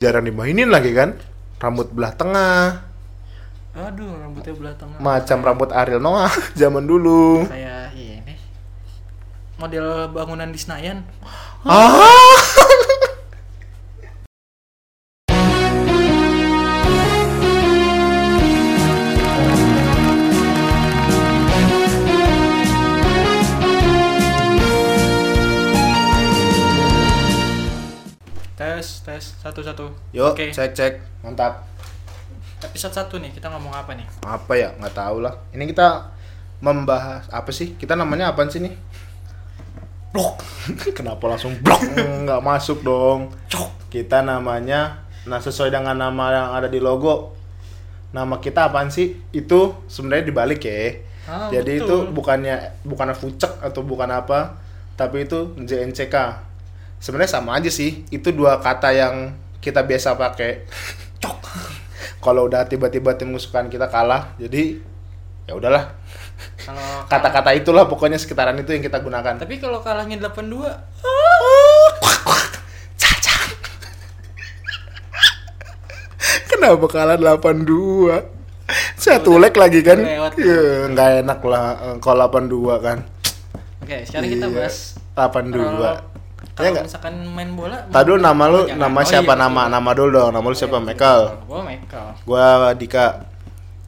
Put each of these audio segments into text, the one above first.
jarang dimainin lagi kan rambut belah tengah Aduh, rambutnya belah tengah. macam rambut Ariel Noah zaman dulu Kayak ini. Model bangunan di Senayan. ah tes, satu-satu. yuk Oke, cek cek. Mantap. Episode satu nih, kita ngomong apa nih? apa ya? Nggak tahu lah. Ini kita membahas apa sih? Kita namanya apa sih nih? Blok. Kenapa langsung blok? Nggak masuk dong. Cok. kita namanya nah sesuai dengan nama yang ada di logo. Nama kita apaan sih? Itu sebenarnya dibalik ya. Ah, jadi betul. itu bukannya bukannya fucek atau bukan apa tapi itu JNCK sebenarnya sama aja sih itu dua kata yang kita biasa pakai cok kalau udah tiba-tiba tim kesukaan kita kalah jadi ya udahlah Kalau kata-kata itulah pokoknya sekitaran itu yang kita gunakan Tapi kalau kalahnya 82, Cacang. Kenapa kalah 82? Satu leg lagi kan? Lewat. Ya, nggak enak lah eh, kalau 82 kan. Oke, sekarang kita Iya, bahas 82. Kalau Ya kalau nggak? misalkan main bola. Tadi nama lu, Oh, jangan. nama Oh, siapa iya, nama? betul. Nama dulu dong. Nama lu siapa? Oh, iya, Michael. Gua Michael. Gua Dika.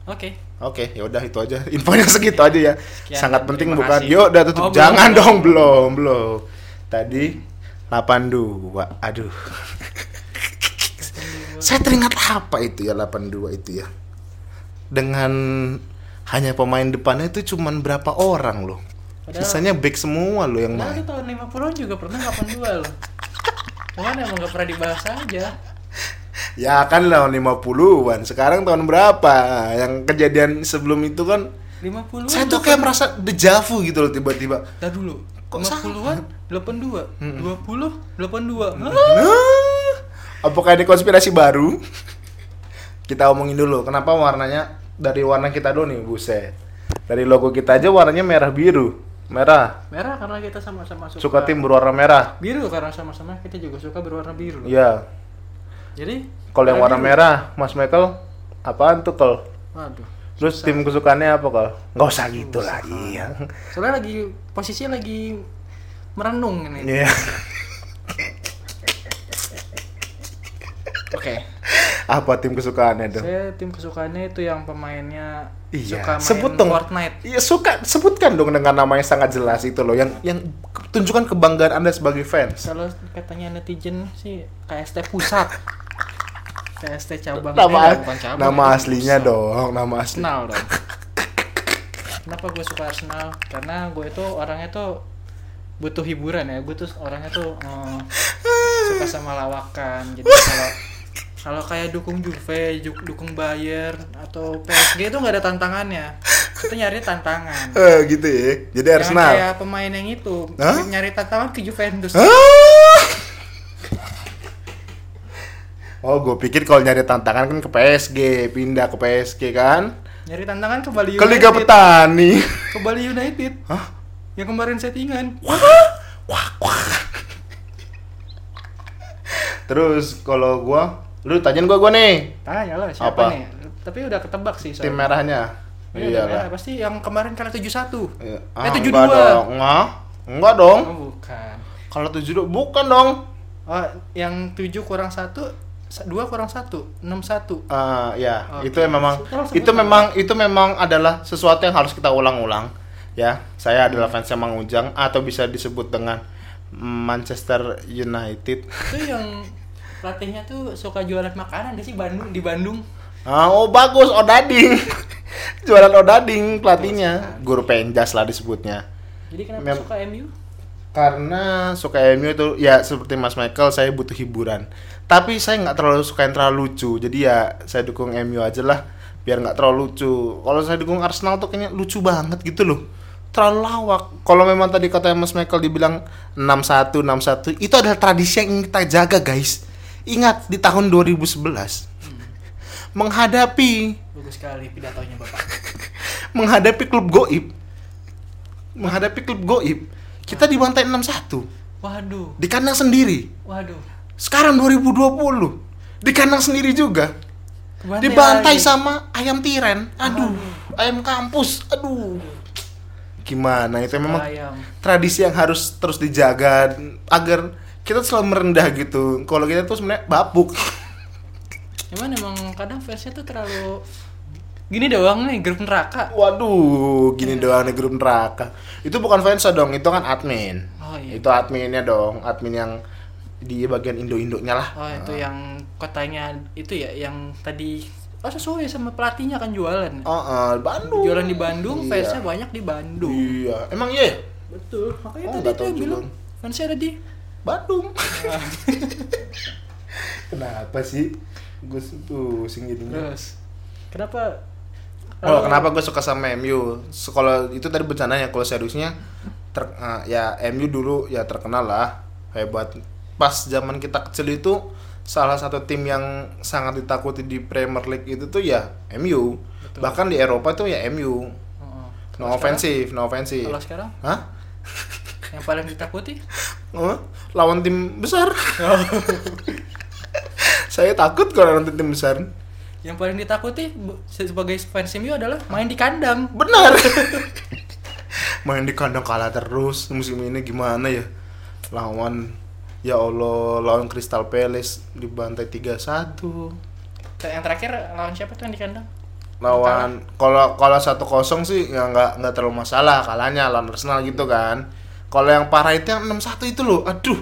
Oke. Oke, ya udah itu aja. Infonya segitu aja ya. Sekian, Sangat penting bukan? Yuk, udah tutup. Oh, Jangan belum. dong, belum, belum. Tadi 82. Aduh. Saya teringat apa itu ya 82 itu ya? Dengan hanya pemain depannya itu cuman berapa orang loh? Padahal- Sisanya back semua loh yang Nah, main. itu tahun 50-an juga pernah 82 loh. Cuman emang gak pernah dibahas aja. Ya kan tahun 50-an. Sekarang tahun berapa? Yang kejadian sebelum itu kan 50-an. saya tuh kayak merasa dejavu gitu loh tiba-tiba. Tar dulu. Kok 50-an 82, 20 82. Hah? Nah, apakah ini konspirasi baru? Kita omongin dulu, kenapa warnanya dari warna kita dulu nih, buset. Dari logo kita aja warnanya merah biru. Merah. Merah karena kita sama-sama suka. Suka tim berwarna merah. Biru karena sama-sama kita juga suka berwarna biru. Iya. Jadi Kalau yang warna biru. merah, Mas Michael, apaan tuh kal? Waduh. Terus tim kesukaannya apa kal? Nggak usah gitu lah, iya. Soalnya lagi posisinya lagi merenung ini. Iya. Oke. Apa tim kesukaannya dong? Saya tim kesukaannya itu yang pemainnya Iya, suka main sebut dong. Fortnite. Iya suka sebutkan dong dengan nama yang sangat jelas itu loh yang yang tunjukkan kebanggaan anda sebagai fans. Kalau katanya netizen sih KST pusat. KST cabang Nama eh, bukan cabang, nama aslinya pusat. dong, nama asli. Arsenal dong. Kenapa gue suka Arsenal? Karena gue itu orangnya tuh butuh hiburan ya. Gue tuh orangnya tuh eh, suka sama lawakan. Jadi kalau kalau kayak dukung Juve, ju- dukung Bayern atau PSG itu nggak ada tantangannya. Itu nyari tantangan. Eh gitu ya. Jadi Jangan Arsenal. kayak pemain yang itu Hah? nyari tantangan ke Juventus. Ah! Oh, gue pikir kalau nyari tantangan kan ke PSG, pindah ke PSG kan? Nyari tantangan ke Bali Ke United. Liga Petani. Ke Bali United. Hah? Yang kemarin settingan. Wah, wah, wah. Terus kalau gua, lu tanyain gua gua nih, Tanya lah siapa Apa? nih? Tapi udah ketebak sih tim soalnya. merahnya. Iya, Iya tim merah. lah. Pasti yang kemarin kalah 7-1. Iya. Eh, 72. enggak dong. Enggak. Enggak dong. Oh, bukan. Kalau 72 bukan dong. Oh, yang 7 kurang 1, 2 kurang 1, 6-1. Ah, ya, Oke. itu memang itu memang itu memang adalah sesuatu yang harus kita ulang-ulang. Ya, saya adalah Hmm. fansnya Mang Ujang atau bisa disebut dengan Manchester United. Itu yang pelatihnya tuh suka jualan makanan di sih Bandung di Bandung. Ah, oh bagus, Odading. Jualan Odading pelatihnya. Guru penjas lah disebutnya. Jadi kenapa Mem- suka MU? Karena suka MU itu ya seperti Mas Michael saya butuh hiburan. Tapi saya nggak terlalu suka yang terlalu lucu. Jadi ya saya dukung MU aja lah biar nggak terlalu lucu. Kalau saya dukung Arsenal tuh kayaknya lucu banget gitu loh. Terlalu lawak. Kalau memang tadi kata Mas Michael dibilang 61 61 itu adalah tradisi yang ingin kita jaga, guys. Ingat di tahun 2011 menghadapi Bagus sekali pidatonya Bapak. menghadapi klub goib menghadapi klub goib kita dibantai 6-1 Waduh. di kandang sendiri Waduh. sekarang 2020 Di kandang sendiri juga. Kebantai Dibantai lagi. sama ayam tiren. Aduh, ayam kampus. Aduh. Gimana itu memang ayam. tradisi yang harus terus dijaga agar kita selalu merendah gitu. Kalau kita tuh sebenarnya babuk. Cuman emang kadang fansnya tuh terlalu gini doang nih grup neraka. Waduh, gini doang nih grup neraka. Itu bukan fans dong, itu kan admin. Oh iya. Itu adminnya dong, admin yang di bagian Indo-Indonya lah. Oh itu yang kotanya itu ya yang tadi oh sesuai sama pelatihnya kan jualan. Oh, oh, Bandung. Jualan di Bandung, Iya. fansnya banyak di Bandung. Iya, emang iya. ya? Betul. Makanya Oh, tadi tuh bilang fansnya ada di Bandung. Kenapa sih? Gue pusing jadinya. Terus kenapa? Oh, kenapa gue suka sama MU? So, Kalau itu tadi bencananya, kalau seriusnya ter, eh, ya MU dulu ya terkenal lah hebat. Pas zaman kita kecil itu salah satu tim yang sangat ditakuti di Premier League itu tuh ya MU. Betul. Bahkan di Eropa tuh ya MU. Oh, No Kalau offensive, no offensive. Kalau sekarang Hah? yang paling ditakuti? Oh, lawan tim besar. Saya takut kalau nonton tim besar. yang paling ditakuti sebagai fans MU adalah main di kandang. Benar. Main di kandang kalah terus musim ini gimana ya? Lawan ya Allah lawan Crystal Palace dibantai 3-1. Yang terakhir lawan siapa tuh yang di kandang? Lawan kalau kalau 1-0 sih ya nggak nggak terlalu masalah kalahnya lawan Arsenal gitu kan. Kalau yang parah itu yang 6-1 itu loh. Aduh.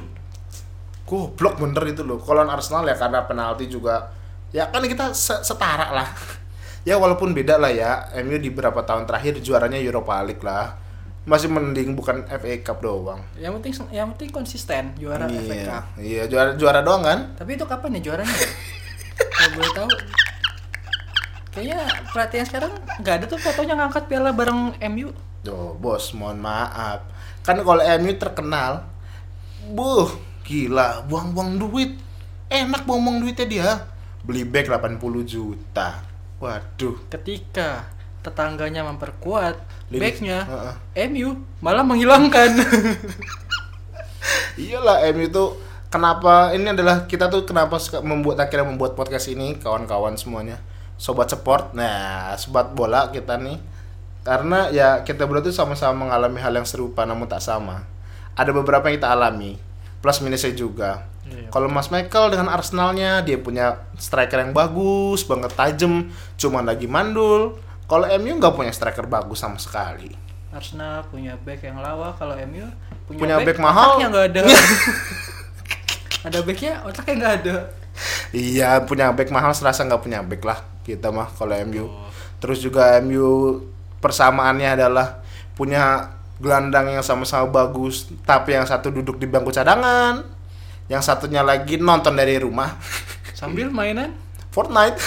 Goblok bener itu loh. Kalau Arsenal ya karena penalti juga ya kan kita se- setara lah. ya walaupun beda lah ya. MU di beberapa tahun terakhir juaranya Europa League lah. Masih mending bukan FA Cup doang. Yang penting yang penting konsisten juara FA iya, Cup. iya juara juara doang kan? Tapi itu kapan ya juaranya? ya? Kalau boleh tahu. Kayaknya pelatihan sekarang nggak ada tuh fotonya ngangkat piala bareng MU. Tuh, bos, mohon maaf. Kan kalau MU terkenal, buh, gila, buang-buang duit. Enak buang-buang duitnya dia. Beli bag 80 juta. Waduh. Ketika tetangganya memperkuat Lini- backnya, Heeh. MU malah menghilangkan. Iyalah MU itu kenapa ini adalah kita tuh kenapa membuat akhirnya membuat podcast ini kawan-kawan semuanya. Sobat support. Nah, sobat bola kita nih. Karena ya kita berdua tuh sama-sama mengalami hal yang serupa namun tak sama. Ada beberapa yang kita alami. Plus minusnya juga. Iya. Kalau Mas Michael dengan Arsenalnya dia punya striker yang bagus, banget tajam, cuman lagi mandul. Kalau MU nggak punya striker bagus sama sekali. Arsenal punya back yang lawa, kalau MU punya, Punya back mahal. otaknya nggak ada. ada backnya, otaknya nggak ada. Iya, punya back mahal serasa nggak punya back lah kita mah kalau MU. Oh. Terus juga MU persamaannya adalah punya gelandang yang sama-sama bagus, tapi yang satu duduk di bangku cadangan, yang satunya lagi nonton dari rumah. Sambil mainan, Fortnite.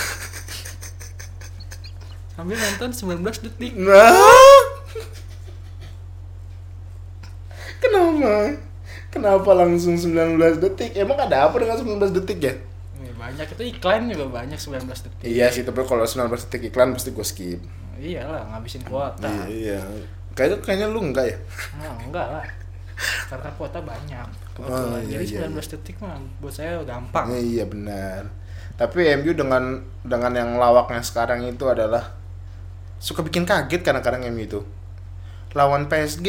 sambil nonton 19 detik. Nah. Kenapa? Kenapa langsung 19 detik? Emang ada apa dengan 19 detik ya? Banyak itu iklan juga banyak 19 detik. Iya sih, tapi kalau 19 detik iklan pasti gue skip. Iyalah, ngabisin kuota. Iya. Kayaknya kayaknya lu enggak ya? Nah, enggak lah. Karena kuota banyak. Oh, iya, Jadi iya, 19 detik mah buat saya gampang. Iya benar. Tapi MU dengan dengan yang lawaknya sekarang itu adalah suka bikin kaget kadang-kadang MU itu. Lawan PSG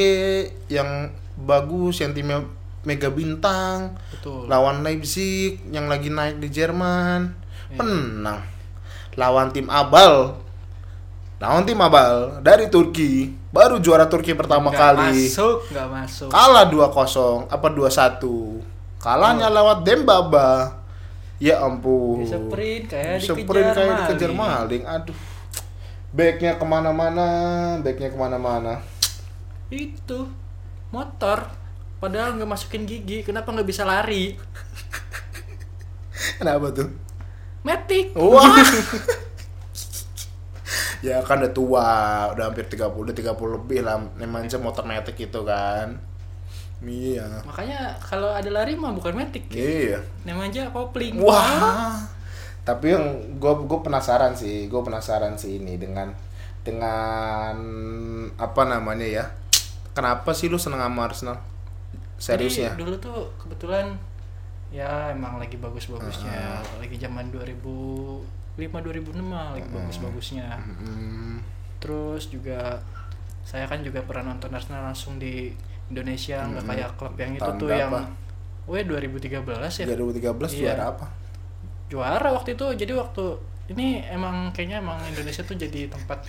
yang bagus, yang timnya mega bintang, Betul. lawan Leipzig yang lagi naik di Jerman, Iya. menang. Lawan tim Abal, lawan tim Abal dari Turki, baru juara Turki pertama Nggak kali. Masuk, nggak masuk. kalah 2-0 apa 2-1 kalahnya lewat Dembaba. Ya ampun. Di sprint kayak Di dikejar sprint kayak maling. dikejar maling. Aduh. Backnya ke mana-mana backnya ke mana-mana. Itu. Motor padahal nggak masukin gigi, kenapa nggak bisa lari? kenapa tuh Matic. wah ya kan udah tua udah hampir 30 udah 30 lebih lah nemanja motor metik itu kan iya Makanya kalau ada lari mah bukan Matic. iya Namanya kopling. Wah. Tapi yang gue gue penasaran sih, gue penasaran sih ini dengan dengan apa namanya ya? Kenapa sih lu seneng sama Arsenal? Jadi Seriusnya? dulu tuh kebetulan ya emang lagi bagus-bagusnya. Lagi zaman 2005 2006 mah lagi bagus-bagusnya. Hmm, terus juga saya kan juga pernah nonton Arsenal langsung di Indonesia nggak kayak klub yang itu Tahun tuh berapa? yang Weh 2013 ya? 2013 Iya. juara apa? juara waktu itu jadi waktu ini emang kayaknya emang Indonesia tuh jadi tempat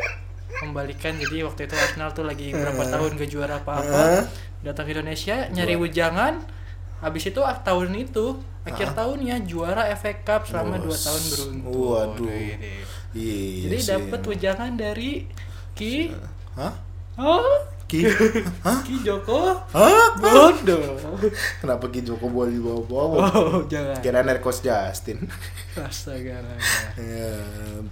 membalikan jadi waktu itu Arsenal tuh lagi berapa tahun gak juara apa-apa datang ke Indonesia nyari wejangan habis itu ah, tahun itu akhir tahunnya juara FA Cup selama dua tahun beruntun Waduh. Iya jadi dapat wejangan dari Ki Hah? oh Ki? Hah? Ki Joko Hah? Bondo Kenapa Ki Joko boleh dibawa-bawa? oh jangan Kira Coach Justin. astaga Ya,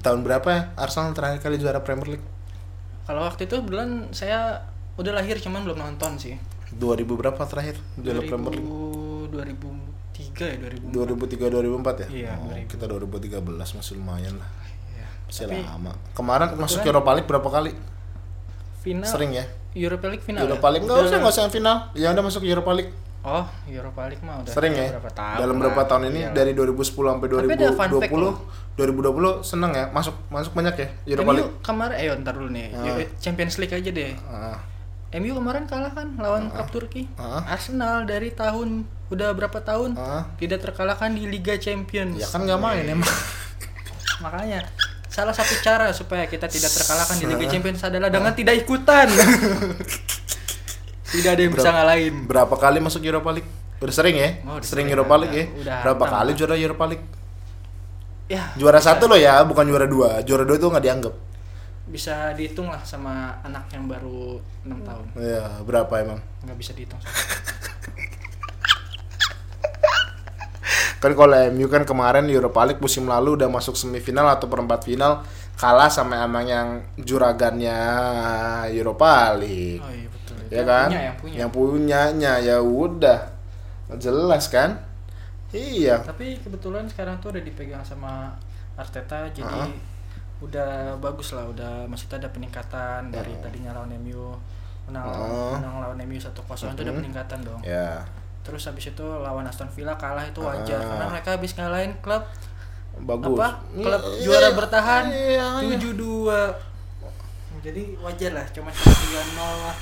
tahun berapa ya Arsenal terakhir kali juara Premier League? kalau waktu itu bulan saya udah lahir cuman belum nonton sih 2000 berapa terakhir juara Premier League? 2003 ya 2000 2003 2004 ya? Iya, Oh, 2000. kita 2013 masih lumayan lah. Iya. Masih Tapi lama. Kemarin masuk Europa League berapa kali? final Sering ya? Europa League final Europa ya? League enggak Udah- usah, enggak usah yang final. Yang udah masuk Europa League. oh Europa League mah udah Sering ya? berapa tahun Dalam lah. berapa tahun ini Iya. dari 2010 sampai Tapi ada fun fact 2020 loh. 2020 seneng ya masuk masuk banyak ya Europa League. kemarin eh ntar dulu nih Ah. Champions League aja deh Ah, MU kemarin kalah kan lawan klub Turki Ah. Arsenal dari tahun udah berapa tahun ah. tidak terkalahkan di Liga Champions Ya kan nggak main emang. makanya salah satu cara supaya kita tidak terkalahkan di Liga Champions adalah dengan tidak ikutan tidak ada yang bisa ngalahin Berapa kali masuk Europa League? Udah sering ya? Oh, udah sering sering, Europa udah- League ya? udah Berapa kali juara Europa League? ya Juara satu loh ya, bukan juara dua. Juara dua itu nggak dianggap. Bisa dihitung lah sama anak yang baru enam tahun Ya, berapa emang? nggak bisa dihitung Kan kalau MU kan kemarin Europa League musim lalu udah masuk semifinal atau perempat final kalah sama emang yang juragannya Europa League. oh iya betul ya yang kan? punya yang punya Yang punyanya ya udah. Jelas kan? Iya. tapi kebetulan sekarang tuh udah dipegang sama Arteta jadi Ah. Udah bagus lah udah maksudnya ada peningkatan dari tadinya lawan MU menang Ah. menang lawan MU 1-0 itu ada peningkatan dong Ya. terus habis itu lawan Aston Villa kalah itu wajar Ah. karena mereka habis ngalahin klub Bagus. apa klub Iya, juara iya, bertahan iya, iya. 7-2 jadi wajar lah cuma 3-0 lah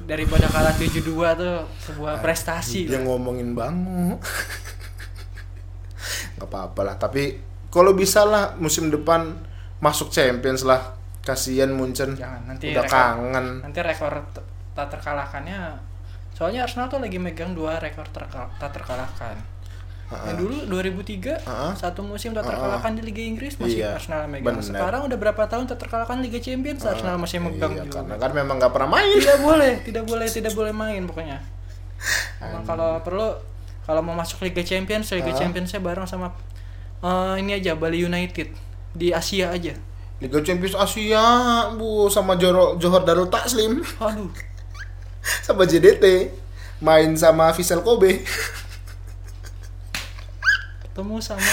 daripada kalah 7-2 tuh sebuah prestasi Dia lah. ngomongin bangu. Gak apa-apa lah, tapi kalau bisa lah musim depan masuk Champions lah. Kasihan Munchen. Jangan, nanti udah rekor- kangen. nanti rekor tak terkalahkannya soalnya Arsenal tuh lagi megang dua rekor terkal- tak terkalahkan yang dulu 2003 Ha-ha. satu musim tak terkalahkan di Liga Inggris masih Iya, Arsenal megang bener. sekarang udah berapa tahun tak terkalahkan Liga Champions Arsenal masih megang Iya, juga karena kan memang gak pernah main. tidak boleh tidak boleh tidak boleh main pokoknya Emang kalau perlu kalau mau masuk Liga Champions Liga Ah. Championsnya bareng sama eh, ini aja Bali United di Asia aja Liga Champions Asia, Bu, sama Joro, Johor Darul Taslim, aduh sama JDT, main sama Vissel Kobe. ketemu sama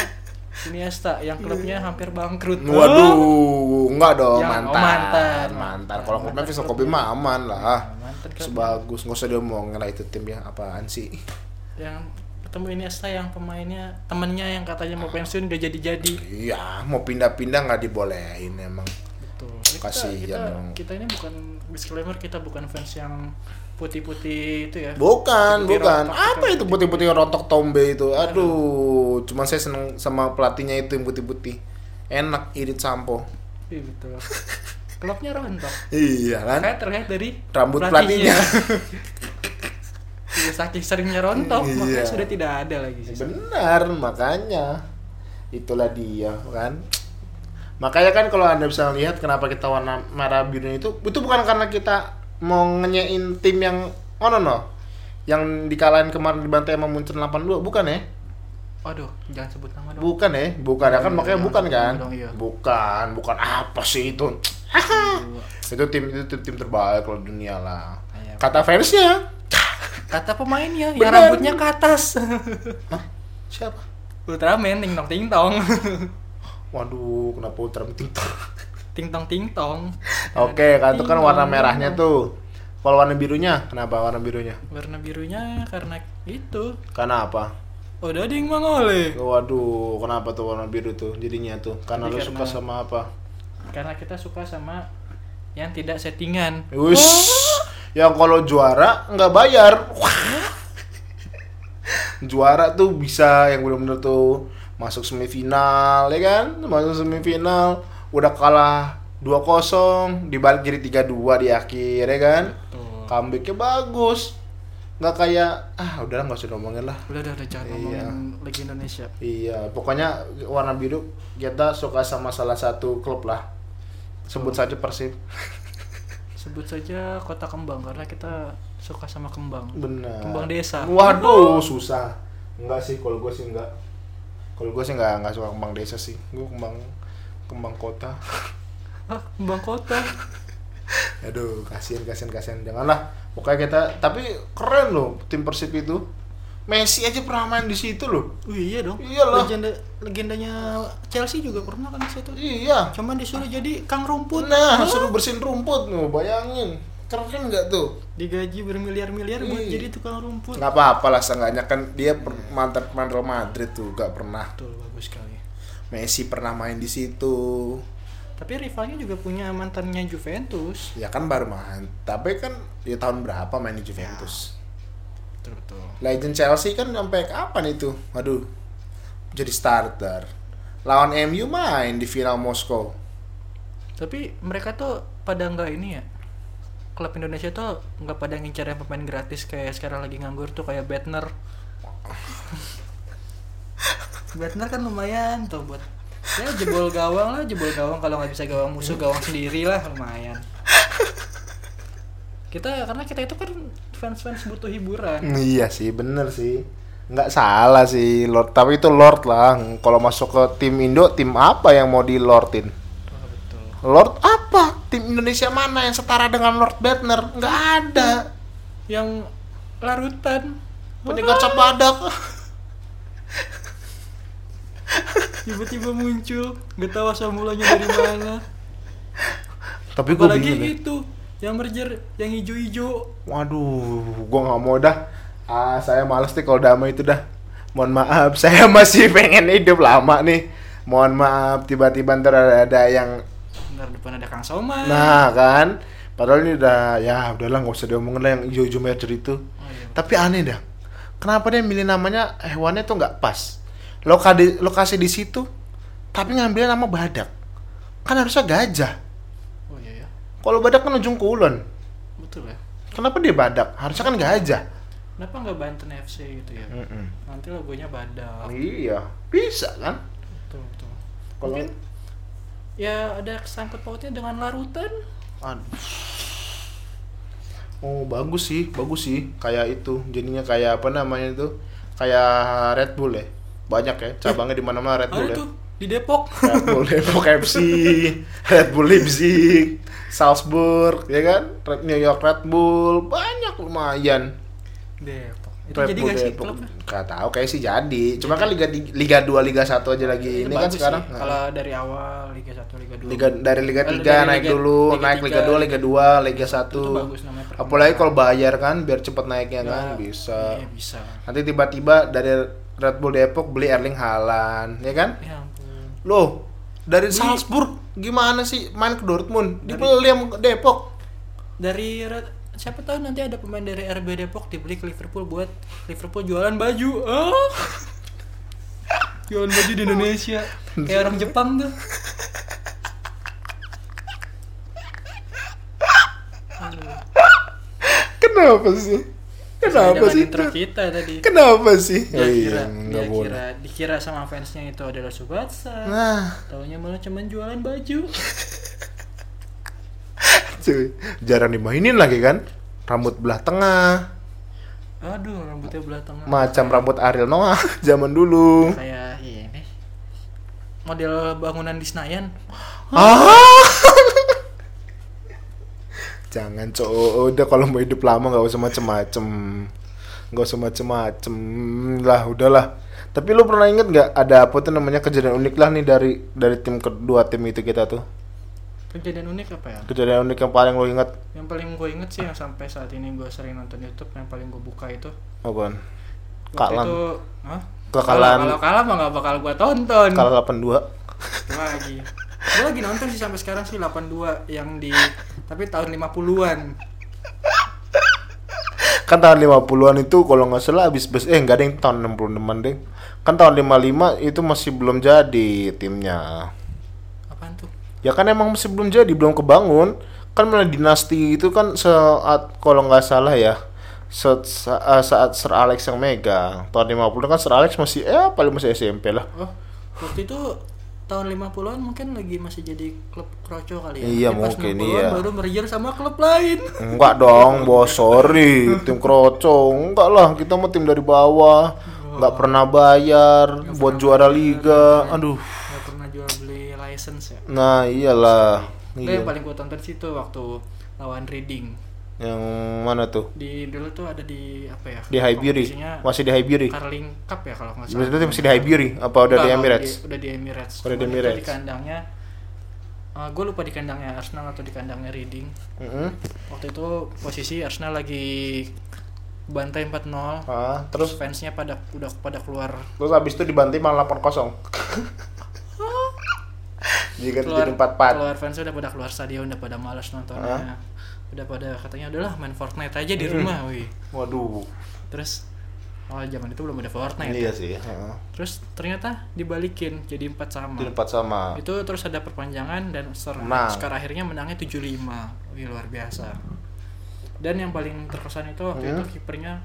Iniesta yang klubnya hampir bangkrut Waduh, enggak dong, Yang- mantan. oh, mantan. Mantan. Kalau klubnya Vissel. Kobe mah aman lah. mantan Sebagus, nggak usah diomongin lah itu tim ya, apaan sih? yang ketemu Iniesta yang pemainnya temennya yang katanya mau pensiun gak jadi-jadi Iya, mau pindah-pindah nggak dibolehin emang. betul Kasihan kita, dong. kita ini bukan disclaimer kita bukan fans yang putih-putih itu ya Bukan, Putih bukan. rontok, Apa kita itu putih-putih rontok tombe itu? Aduh, cuman saya seneng sama pelatihnya itu yang putih-putih. Enak irit sampo. Iya betul klubnya rontok Iya kan? kayak terlihat dari Rambut pelatihnya. Iya, saking seringnya rontok Iya. makanya sudah tidak ada lagi sih Benar, makanya itulah dia kan. Makanya kan kalau anda bisa lihat kenapa kita warna merah biru itu, itu bukan karena kita mau ngenyain tim yang oh no no, yang dikalahin kemarin dibantai sama Munchen 82, bukan ya? Aduh, jangan sebut nama dong. Bukan ya, bukan ya kan Iya, makanya iya, bukan kan? dong, iya. Bukan, bukan apa sih itu? itu tim itu tim, tim terbaik kalau dunia lah. Iya. Kata fansnya, Kata pemainnya yang rambutnya ke atas. Hah? Siapa? Ultraman ting tong ting tong. Waduh, kenapa ultra penting? ting tong ting tong. Oke, kan itu kan warna merahnya tuh. Kalau warna birunya, kenapa warna birunya? warna birunya karena itu Karena apa? oh dading mangole Waduh, kenapa tuh warna biru tuh jadinya tuh? Karena Jadi lu suka sama apa? karena kita suka sama yang tidak settingan Wis, yang kalau juara nggak bayar. juara tuh bisa yang bener-bener tuh masuk semifinal, ya kan? Masuk semifinal, udah kalah 2-0, dibalik jadi 3-2 di akhir, ya kan? Tuh. Comebacknya bagus. Nggak kayak, ah udahlah nggak usah ngomongin lah. udah udah udah jangan Iya. ngomongin Liga Indonesia Iya, pokoknya warna biru kita suka sama salah satu klub lah. Sebut saja Persib. Sebut saja kota kembang karena kita suka sama kembang Benar. Kembang desa. Waduh, susah. Enggak sih, kalau gue sih enggak. Kalau gue sih enggak enggak suka kembang desa sih. Gue kembang kembang kota. ah kembang kota Aduh, kasihan kasihan kasihan. Janganlah. Pokoknya kita tapi keren loh tim Persib itu. Messi aja pernah main di situ loh. oh iya dong Iyalah. legenda legendanya Chelsea juga pernah kan di situ Iya. cuman disuruh jadi kang rumput Nah, Ah, suruh bersihin rumput loh, bayangin. Keren nggak tuh? digaji bermiliar-miliar buat Iya. jadi tukang rumput nggak apa-apa lah seenggaknya kan dia mantan pemain Real Madrid tuh gak pernah betul bagus sekali Messi pernah main di situ tapi rivalnya juga punya mantannya Juventus ya kan baru main tapi kan ya tahun berapa main di Juventus betul betul. Legend Chelsea kan sampai kapan itu? Waduh jadi starter. Lawan MU main di final Moskow tapi mereka tuh pada nggak ini ya? Klub Indonesia tuh nggak pada ngincar yang pemain gratis kayak sekarang lagi nganggur tuh kayak Betner Betner kan lumayan tuh buat ya jebol gawang lah jebol gawang. Kalau nggak bisa gawang musuh gawang sendiri lah lumayan kita karena kita itu kan fans-fans butuh hiburan. Iya sih bener sih. Nggak salah sih Lord. Tapi itu Lord lah. Kalau masuk ke tim Indo tim apa yang mau di Lordin oh, betul. Lord apa? Tim Indonesia mana yang setara dengan Lord Bedner nggak ada. Yang larutan. Pendekar capadak tiba-tiba muncul. Nggak tahu asal mulanya dari mana. Tapi gue bingung deh. itu yang merger yang hijau-hijau. Waduh gue nggak mau dah. Ah saya males nih kalau damai itu dah. Mohon maaf saya masih pengen hidup lama nih. Mohon maaf tiba-tiba ntar ada, ada yang Bentar depan ada Kang Soma nah kan? Padahal ini udah ya udahlah nggak usah diomongin lah yang hijau-hijau merger itu. Oh, iya. tapi aneh dah. Kenapa dia milih namanya hewannya tuh nggak pas? Lokasi lokasi di situ tapi ngambil nama badak. Kan harusnya gajah kalau badak kan ujung kulon. Betul ya. Kenapa dia badak? Harusnya kan gajah kenapa nggak Banten FC gitu ya? Mm-mm. nanti logonya badak. Iya bisa kan? Betul betul. Kalau Mungkin ya ada kesangkut pautnya dengan larutan. Aduh. oh bagus sih bagus sih. Kayak itu jadinya kayak apa namanya itu? Kayak Red Bull ya? Banyak ya cabangnya di mana-mana Red Bull ada ya. tuh di Depok. Red Bull Depok FC, Red Bull Leipzig, Salzburg, ya kan? Red New York Red Bull, banyak lumayan. Depok itu Red jadi Bull nggak sih Depok. klubnya Nggak tahu, kayak sih jadi. Cuma kan Liga Liga 2, Liga 1 aja lagi Itu ini kan sekarang. sih. Nah. kalau dari awal Liga 1 Liga 2 Liga dari Liga Eh, 3 dari naik Liga- dulu, Liga naik Liga 3, 2, Liga 2, Liga 1. itu bagus. Apalagi kalau bayar kan biar cepet naiknya kan Ya, bisa. iya bisa Nanti tiba-tiba dari Red Bull Depok beli Erling Haaland, ya kan? ya ampun Loh, dari Beli- Salzburg gimana sih main ke Dortmund? Dibeli sama Depok. dari siapa tahu nanti ada pemain dari RB Depok dibeli ke Liverpool buat Liverpool jualan baju ah jualan baju di Indonesia kayak orang Jepang tuh Kenapa sih? Kenapa sih? intro kita tadi Kenapa sih? dia Oh kira iya, dia boleh. kira dikira sama fansnya itu adalah Subatsa Nah, taunya malah cuman jualan baju cuy, jarang dimainin lagi kan? Rambut belah tengah, aduh rambutnya belah tengah macam rambut Ariel Noah zaman dulu. kayak ini model bangunan di Senayan Ah. Jangan cowok, udah kalau mau hidup lama nggak usah macem-macem, nggak usah macem-macem. Lah, udahlah. Tapi lu pernah inget nggak ada apa tuh namanya kejadian unik lah nih dari dari tim kedua tim itu kita tuh? kejadian unik apa ya? Kejadian unik yang paling lo inget yang paling gue inget sih yang sampai saat ini gue sering nonton YouTube yang paling gue buka itu. Apaan? Kalan. itu Hah? Kalau kalah mah gak bakal gue tonton. Kalah 82 Itu lagi. Gue lagi nonton sih sampai sekarang sih 82 yang di tapi tahun 50-an kan tahun 50-an itu kalau nggak salah habis bes eh enggak deh tahun 66-an deh kan tahun 55 itu masih belum jadi timnya. Apaan tuh? Ya kan emang masih belum jadi belum kebangun. Kan malah dinasti itu kan saat kalau nggak salah ya saat, saat Sir Alex yang megang. Tahun 50 kan Sir Alex masih eh paling masih SMP lah. Oh waktu itu tahun 50-an mungkin lagi masih jadi klub kroco kali ya. Iya, mungkin, 60-an iya. baru merger sama klub lain. Enggak dong bos sorry. Tim kroco enggak lah. Kita mau tim dari bawah. Nggak pernah bayar buat juara liga. Aduh. Gak pernah jual beli license ya. Nah iyalah. Nggak, iya. yang paling gue tonton sih tuh waktu lawan Reading yang mana tuh? Di dulu tuh ada di apa ya? Di Highbury. Masih di Highbury. Carling Cup ya kalau nggak salah. Maksudnya masih di Highbury apa udah di Emirates? udah di Emirates. Udah di Emirates. di kandangnya gue lupa di kandangnya Arsenal atau di kandangnya Reading. Mm-mm. waktu itu posisi Arsenal lagi bantai 4-0 Ah, terus? Terus fansnya pada udah pada keluar. Terus habis itu dibanting malah 8-0 jika keluar jadi 4-4 keluar fansnya udah pada keluar stadion udah pada malas nontonnya udah pada katanya udahlah main Fortnite aja di rumah wih. Waduh. Terus oh zaman itu belum ada Fortnite iya ya. sih heeh. terus ternyata dibalikin jadi 4 sama. Jadi 4 sama. Itu terus ada perpanjangan dan Menang. skor akhirnya menangnya 75 wih luar biasa. Dan yang paling terkesan itu waktu Hmm. itu kipernya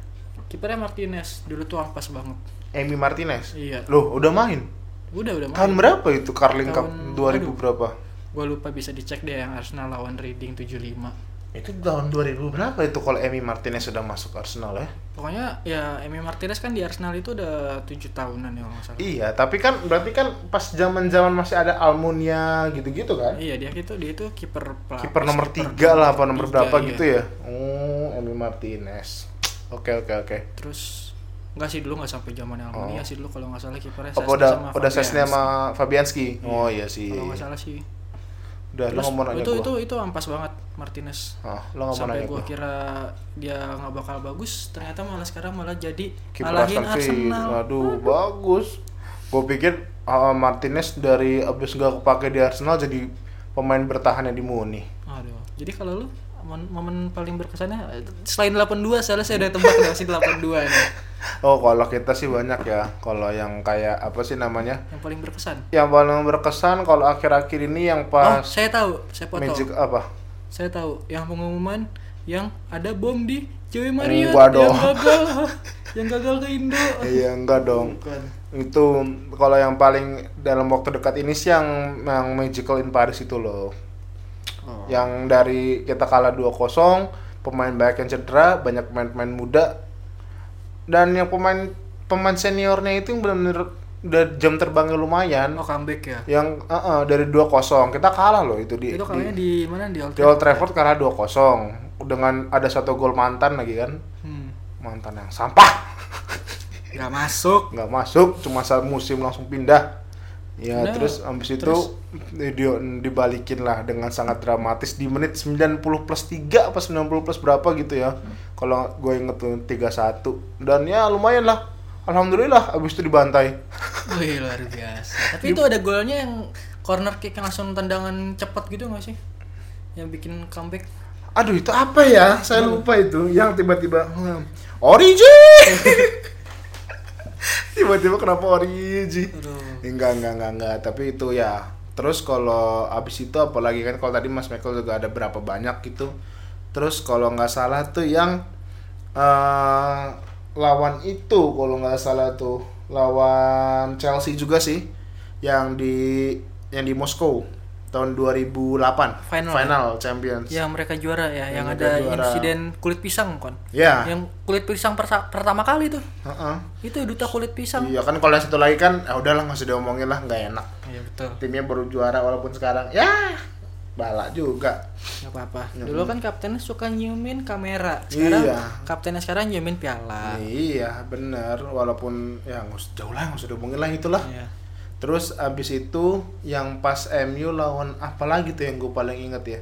kipernya Martinez. Dulu tuh ampas banget. Emi Martinez? Iya. Loh udah main? Udah udah tahun berapa itu Carling Cup? Tahun- 2000 aduh. berapa? Gue lupa bisa dicek deh yang Arsenal lawan Reading 75 itu tahun 2000 berapa itu kalau Emi Martinez sudah masuk Arsenal ya? Pokoknya ya Emi Martinez kan di Arsenal itu udah tujuh tahunan ya kalau nggak salah. Iya tapi kan berarti kan pas zaman zaman masih ada Almunia gitu-gitu kan? Iya dia itu dia itu kiper kiper nomor tiga lah apa nomor tiga, berapa iya. gitu ya? Oh Emi Martinez. Oke oke oke. Terus Enggak sih dulu nggak sampai zaman Almunia Oh. sih dulu kalau nggak salah kipernya Sesni udah sama udah Fabianski. sama Fabianski? Oh iya sih. kalau nggak salah sih udah lo terus ngomong aja itu gua. itu itu ampas banget Martinez Ah, lo ngomong sampai aja gua gua. kira dia nggak bakal bagus ternyata malah sekarang malah jadi Kiper ngalahin. Arsenal Waduh, bagus. Gue pikir ah, Martinez dari abis nggak kepake di Arsenal jadi pemain bertahan yang di Muni. Aduh. Jadi kalau lu momen, momen paling berkesannya selain 82 salah saya udah tebak udah sih 82 nih. Oh, kalau kita sih banyak ya. Kalau yang kayak apa sih namanya? Yang paling berkesan. Yang paling berkesan kalau akhir-akhir ini yang Oh, pas saya tahu, saya foto. Magic apa? Saya tahu yang pengumuman yang ada bom di Mario Enggak yang gagal yang gagal ke Indo. Iya, enggak dong. Bukan. Itu kalau yang paling dalam waktu dekat ini sih yang yang Magical in Paris itu loh. Oh. Yang dari kita kalah 2-0, pemain banyak yang cedera, banyak pemain-pemain muda. Dan yang pemain pemain seniornya itu yang benar-benar udah jam terbangnya lumayan. Oh, comeback ya. Yang eh, eh, dari 2-0 kita kalah loh itu di itu di, kalahnya di mana di Old di Old Trafford kalah 2-0 dengan ada satu gol mantan lagi kan. Hmm. Mantan yang sampah. Gak masuk. nggak masuk cuma saat musim langsung pindah ya Nah, terus habis itu video dibalikin lah dengan sangat dramatis di menit 90 plus 3 apa 90 plus berapa gitu ya. Kalau gue inget tuh 31 dan ya lumayan lah. Alhamdulillah habis itu dibantai. Wih, luar biasa. Tapi itu ada golnya yang corner kick yang langsung tendangan cepat gitu gak sih? Yang bikin comeback. aduh itu apa ya? Saya lupa itu. Yang tiba-tiba hmm, Origi tiba-tiba kenapa Origi Aduh. Enggak, enggak, enggak, enggak. Tapi itu ya. Terus kalau abis itu apalagi kan kalau tadi Mas Michael juga ada berapa banyak gitu. Terus kalau nggak salah tuh yang eh lawan itu kalau nggak salah tuh lawan Chelsea juga sih yang di yang di Moskow tahun 2008 Final. final Champions Yang mereka juara ya, yang, Yang ada juara. insiden kulit pisang kon. ya Yang kulit pisang pertama kali tuh. heeh. Itu duta kulit pisang. iya kan kalau yang satu lagi kan ya udahlah nggak usah diomongin lah nggak enak Iya betul. timnya baru juara walaupun sekarang ya balak juga Gak apa-apa. Dulu kan kaptennya suka nyiumin kamera. Sekarang Iya. kaptennya sekarang nyiumin piala. Iya bener walaupun ya nggak usah jauh lah nggak usah diomongin lah itulah Iya. Terus abis itu yang pas MU lawan apa lagi tuh yang gue paling inget ya.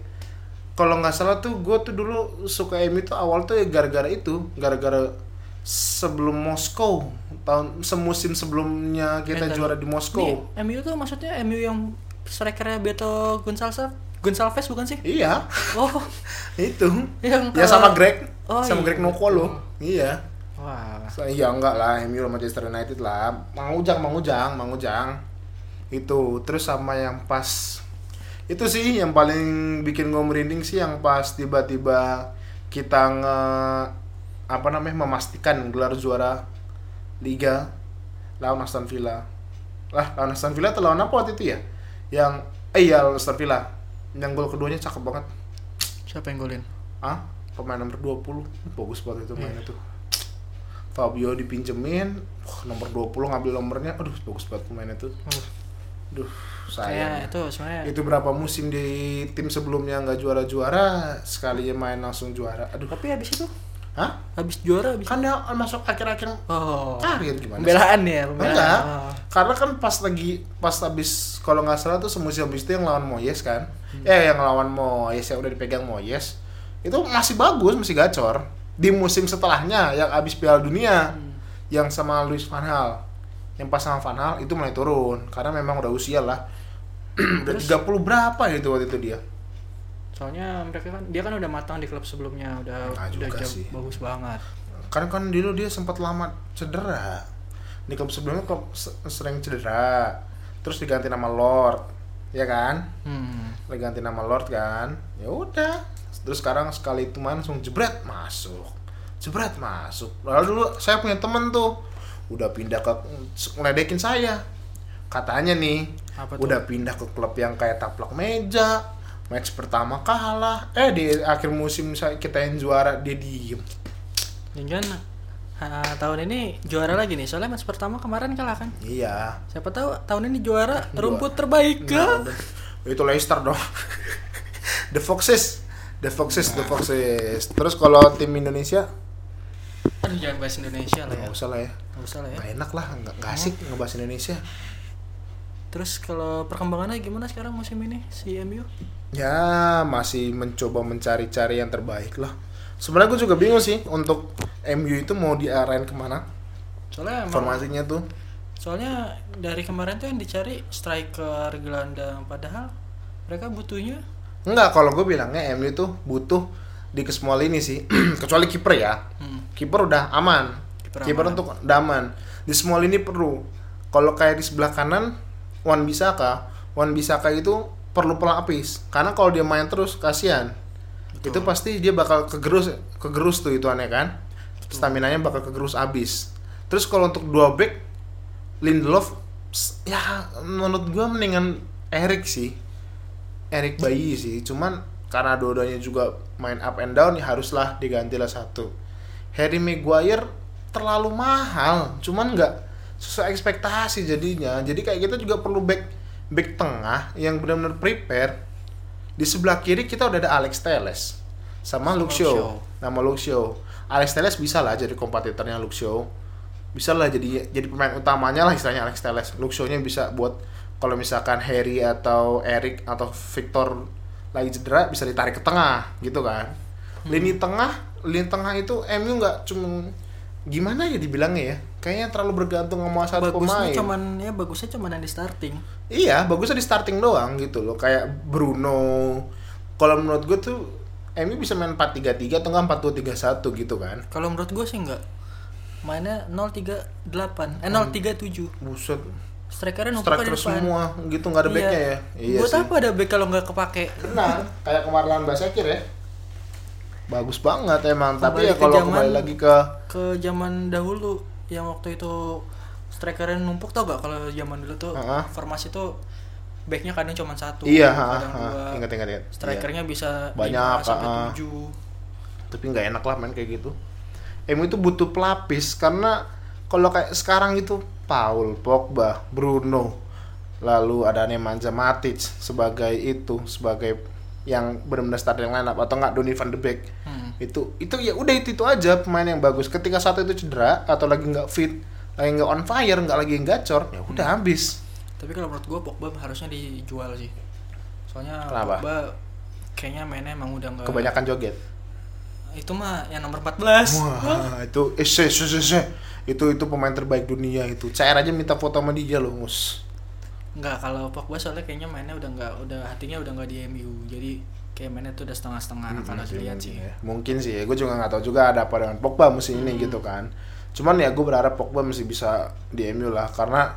Kalau nggak salah tuh gue tuh dulu suka MU tuh awal tuh ya gara-gara itu, gara-gara sebelum Moskow tahun semusim sebelumnya kita Bentar. juara di Moskow. Ini MU tuh maksudnya MU yang strikernya Beto Gonçalves Gonçalves bukan sih? Iya, Oh, itu. yang Ya sama Greg, Oh, sama iya. Greg Nokolo. Iya. Wah. So, iya enggak lah, MU sama Manchester United lah. Mangujang, Mangujang, Mangujang. Itu terus sama yang pas itu sih yang paling bikin gue merinding sih yang pas tiba-tiba kita nge apa namanya memastikan gelar juara liga lawan Aston Villa. Lah, lawan Aston Villa atau lawan apa waktu itu ya? Yang eh iya lawan Aston Villa. Yang gol keduanya cakep banget. Siapa yang golin? Ah, pemain nomor 20. Bagus banget itu mainnya tuh. Fabio dipinjemin, wah, nomor 20 ngambil nomornya. Aduh, bagus banget pemainnya tuh. Duh, sayang. itu sebenarnya Itu berapa musim di tim sebelumnya nggak juara-juara, sekalinya main langsung juara. Aduh. Tapi habis itu Hah? habis juara habis Kan dia masuk akhir-akhir Oh. karir gimana? sih? Pembelaan ya, pembelaan. Enggak. Oh. Karena kan pas lagi pas habis kalau nggak salah tuh semusim habis itu yang lawan Moyes kan. Hmm. Eh yang lawan Moyes yang udah dipegang Moyes. Itu masih bagus, masih gacor. Di musim setelahnya yang habis Piala Dunia Hmm. yang sama Luis Van Gaal. Yang pas sama Van Gaal itu mulai turun karena memang udah usia lah. udah 30 berapa gitu waktu itu dia. Soalnya mereka kan dia kan udah matang di klub sebelumnya, udah Nah, udah jauh- sih. bagus banget. Karena kan dulu dia sempat lama cedera. Di klub sebelumnya klub se- sering cedera. Terus diganti nama Lord, ya kan? Hmm. Lagi ganti nama Lord kan ya udah terus sekarang sekali itu main langsung jebret masuk jebret masuk lalu dulu saya punya temen tuh udah pindah ke ngeledekin saya katanya nih Apa tuh? udah pindah ke klub yang kayak taplak meja match pertama kalah eh di akhir musim saya kita yang juara dia diem Jangan tahun ini juara lagi nih. Soalnya match pertama kemarin kalah kan. iya Siapa tahu tahun ini juara Juara. rumput terbaik Nah, kan? itu Leicester dong The Foxes The Foxes The Foxes terus kalau tim Indonesia Aduh jangan bahas Indonesia lah ya. nggak usah lah ya Nggak usah lah ya. nggak enak lah nggak nggak asik ngebahas Indonesia Terus kalau perkembangannya gimana sekarang musim ini si MU? ya masih mencoba mencari-cari yang terbaik lah sebenarnya gue juga bingung sih untuk MU itu mau diarahin ke mana Soalnya formasinya tuh soalnya dari kemarin tuh yang dicari striker gelandang padahal mereka butuhnya enggak kalau gue bilangnya MU tuh butuh di ke semua lini sih. Kecuali kiper ya. Hmm, kiper udah aman. Kiper untuk udah aman. Di semua lini perlu. Kalau kayak di sebelah kanan Wan Bisaka. Wan Bisaka itu perlu pelapis karena kalau dia main terus kasihan. Betul. itu pasti dia bakal kegerus kegerus tuh itu aneh kan. Stamina nya bakal kegerus abis. Terus kalau untuk dua back Lindelof ya menurut gua mendingan Erik sih. Erik Bayi sih. Cuman karena dua-duanya juga main up and down ya haruslah digantilah satu. Harry Maguire terlalu mahal cuman nggak sesuai ekspektasi jadinya. Jadi kayak kita juga perlu back back tengah yang benar-benar prepare. Di sebelah kiri kita udah ada Alex Teles sama, Sama Luke Shaw. Luke Shaw. nama Luke Shaw. Alex Teles bisa lah jadi kompetitornya Luke Shaw. Bisa lah jadi jadi pemain utamanya lah istilahnya Alex Teles Luke Shaw-nya bisa buat kalau misalkan Harry atau Eric atau Victor lagi cedera bisa ditarik ke tengah gitu kan lini tengah lini tengah itu MU nggak cuma gimana ya dibilangnya ya kayaknya terlalu bergantung sama satu bagusnya pemain cuman ya bagusnya cuman yang di starting Iya, bagusnya di starting doang gitu loh. Kayak Bruno. Kalau menurut gue tuh MU bisa main 4-3-3 atau enggak 4-2-3-1 gitu kan. kalau menurut gue sih enggak mainnya 038 eh 037 Buset. Strikernya numpuk Striker depan semua gitu nggak ada backnya ya. Iya buat sih. apa ada back kalau nggak kepake Benar. Kayak kemarin lawan Basakir ya. Bagus banget emang. Tapi Kembali ya ke kalau zaman- kembali lagi ke ke zaman dahulu yang waktu itu strikernya numpuk tau gak kalau zaman dulu tuh Heeh. formasi tuh backnya kadang cuma satu iya, kadang ha. dua ingat ingat ingat. Iya. strikernya bisa Banyak, 5 sampai. 7 tapi nggak enak lah main kayak gitu MU itu butuh pelapis karena kalau kayak sekarang itu Paul Pogba Bruno lalu ada Nemanja Matic sebagai itu sebagai yang benar-benar starting line up atau nggak Donny van de Beek Hmm. itu itu ya udah itu itu aja pemain yang bagus ketika satu itu cedera atau lagi nggak fit lagi nggak on fire nggak lagi gacor ya udah habis Tapi kalau menurut gue Pogba harusnya dijual sih. Soalnya Kenapa? Pogba kayaknya mainnya emang udah nggak. Kebanyakan joget. Itu mah yang nomor 14. Wah, itu eh, se, se, se, se. Itu itu pemain terbaik dunia itu. Cair aja minta foto sama dia loh, Mus. Enggak, kalau Pogba soalnya kayaknya mainnya udah nggak udah hatinya udah nggak di MU. Jadi kayak mainnya tuh udah setengah-setengah kalau dilihat sih. Ya, Mungkin sih, gue juga nggak tahu juga ada apa dengan Pogba musim ini Hmm. gitu kan. Cuman ya gue berharap Pogba masih bisa di MU lah karena